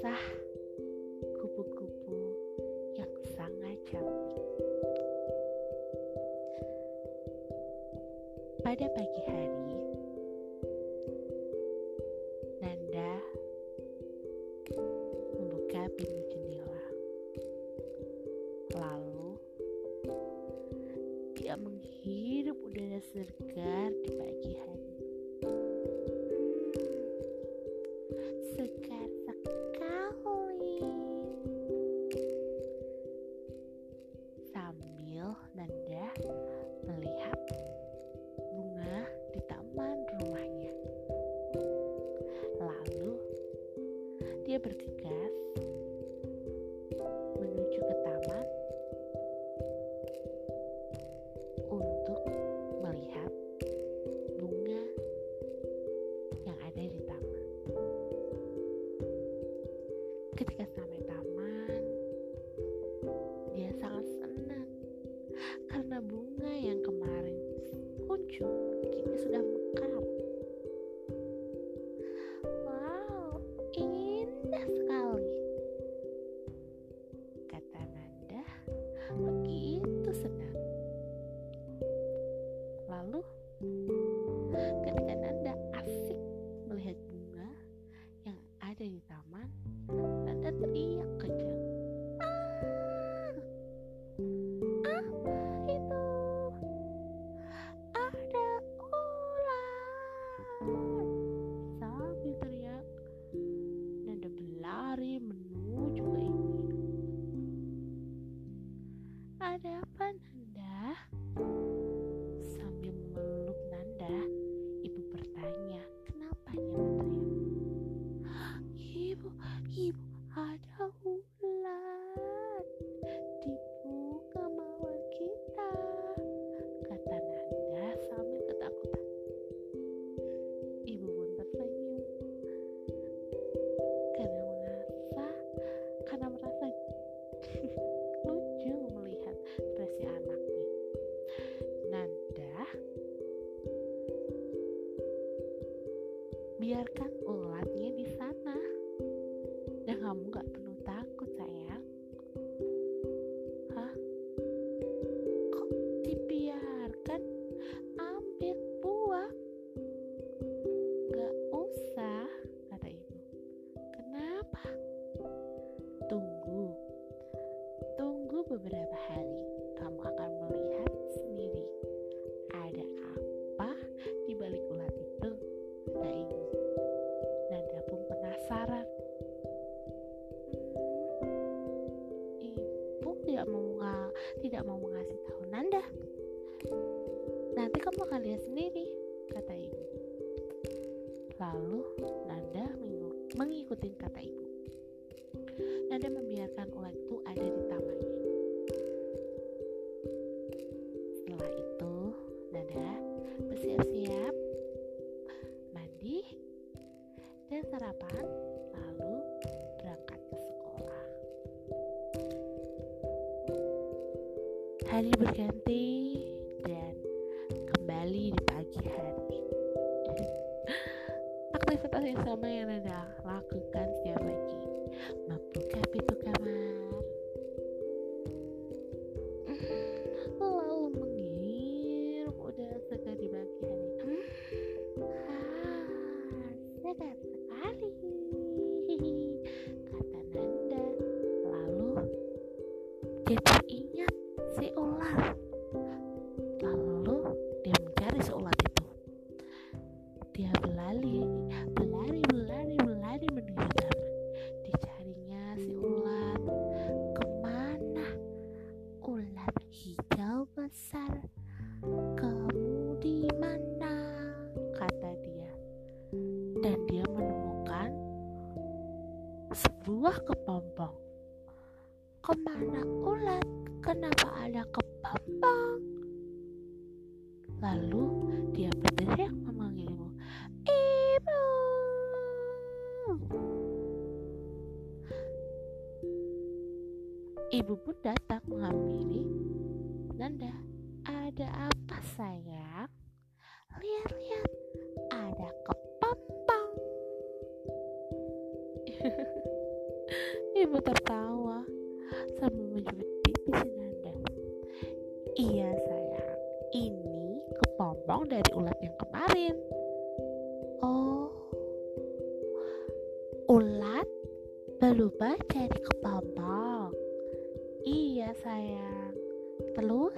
kisah kupu-kupu yang sangat cantik. Pada pagi hari, Nanda membuka pintu jendela. Lalu, dia menghirup udara segar di pagi hari. dia bertiga. nggak perlu Nada membiarkan ular itu ada di tamannya. Setelah itu, Nada bersiap-siap mandi dan sarapan lalu berangkat ke sekolah. Hari berganti dan kembali di pagi hari. Aktivitas yang sama yang Nada lakukan будет. Ibu pun datang menghampiri. Nanda, ada apa sayang? Lihat-lihat, ada kepompong. ibu tertawa sambil menjepit pipi si Nanda. Iya sayang, ini kepompong dari ulat yang kemarin. Oh, ulat berubah jadi kepompong. Iya sayang. Terus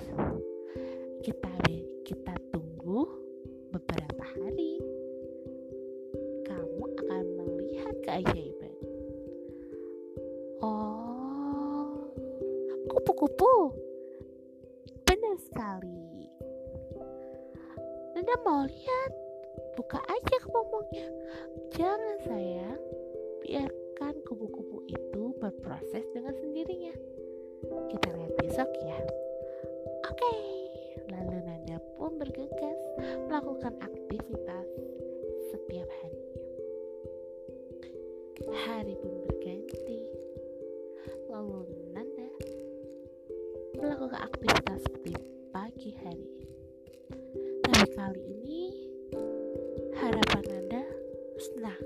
kita kita tunggu beberapa hari. Kamu akan melihat keajaiban. Oh, kupu-kupu. Benar sekali. Nanda mau lihat. Buka aja kepompongnya. Jangan sayang. Biarkan kupu-kupu itu berproses dengan sendirinya. Kita lihat besok ya. Oke. Lalu Nanda pun bergegas melakukan aktivitas setiap harinya. Hari pun berganti. Lalu Nanda melakukan aktivitas seperti pagi hari. Tapi kali ini harapan Nanda musnah.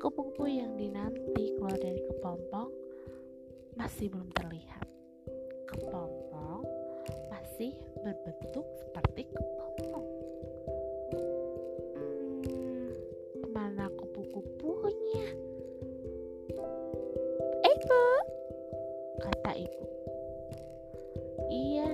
Kupu-kupu yang dinanti keluar dari kepompong masih belum terlihat. Kepompong masih berbentuk seperti kepompong. Hmm, mana kupu-kupunya? Ibu, kata ibu. Iya,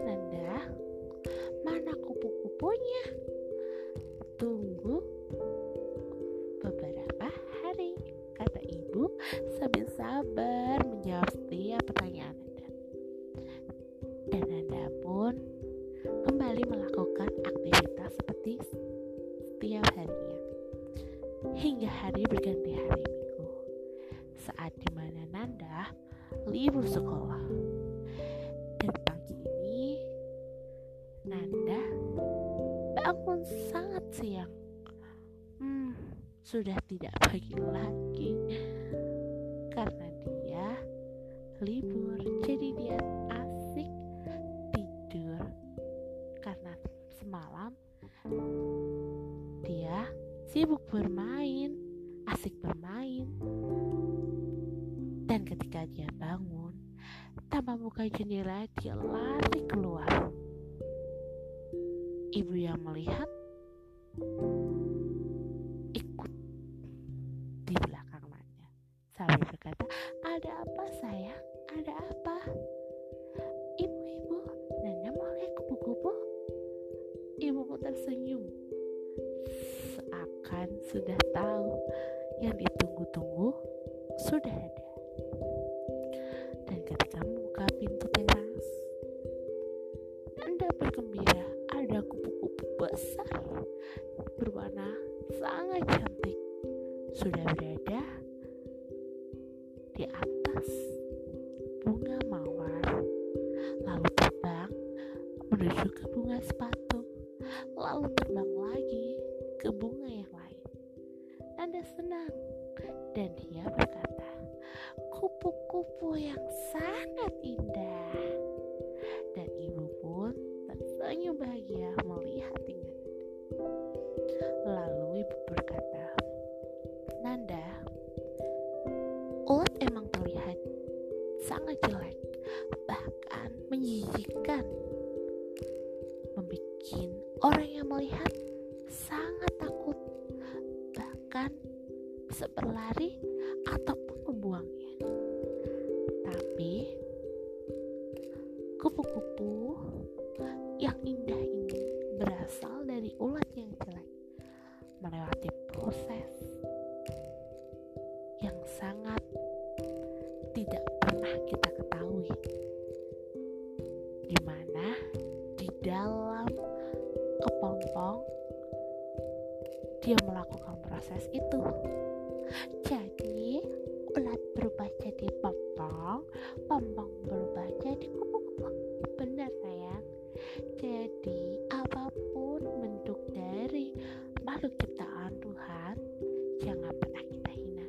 Hingga hari berganti hari minggu. Saat di mana Nanda libur sekolah. Dan pagi ini Nanda bangun sangat siang. Hmm, sudah tidak pagi lagi karena dia libur jadi dia asik tidur karena semalam dia sibuk bermain asik bermain. Dan ketika dia bangun tanpa buka jendela dia sudah berada di atas bunga mawar. Lalu terbang menuju ke bunga sepatu. Lalu terbang lagi ke bunga yang lain. Anda senang dan dia berkata kupu-kupu yang sangat indah. Dan ibu pun tersenyum bahagia bahkan menjijikkan membuat orang yang melihat sangat takut bahkan bisa berlari ataupun membuangnya. Tapi kupu-kupu yang indah ini berasal dari ulat yang jelek melewati proses proses itu. Jadi ulat berubah jadi pompong pompong berubah jadi kupu-kupu benar sayang jadi apa pun bentuk dari makhluk ciptaan Tuhan jangan pernah kita hina.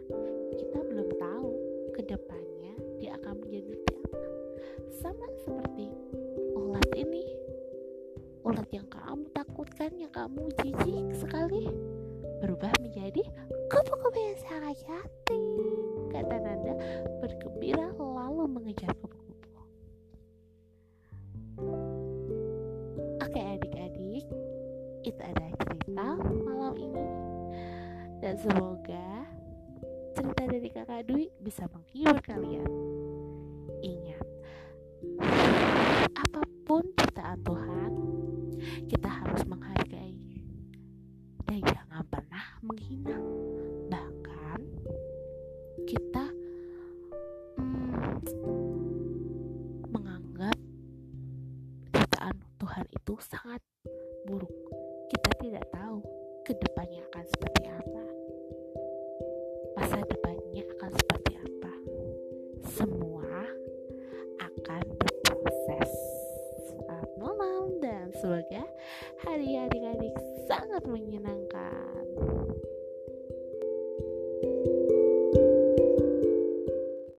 Kita belum tahu ke depannya dia akan menjadi apa sama seperti ulat ini. Ulat yang kamu takutkan yang kamu jijik sekali berubah menjadi kupu-kupu yang sangat cantik kata Nanda. Bergembira lalu mengejar kupu-kupu. Oke adik-adik itu adalah cerita malam ini. Dan semoga cerita dari kakak Dwi bisa menghibur kalian ke depannya akan seperti apa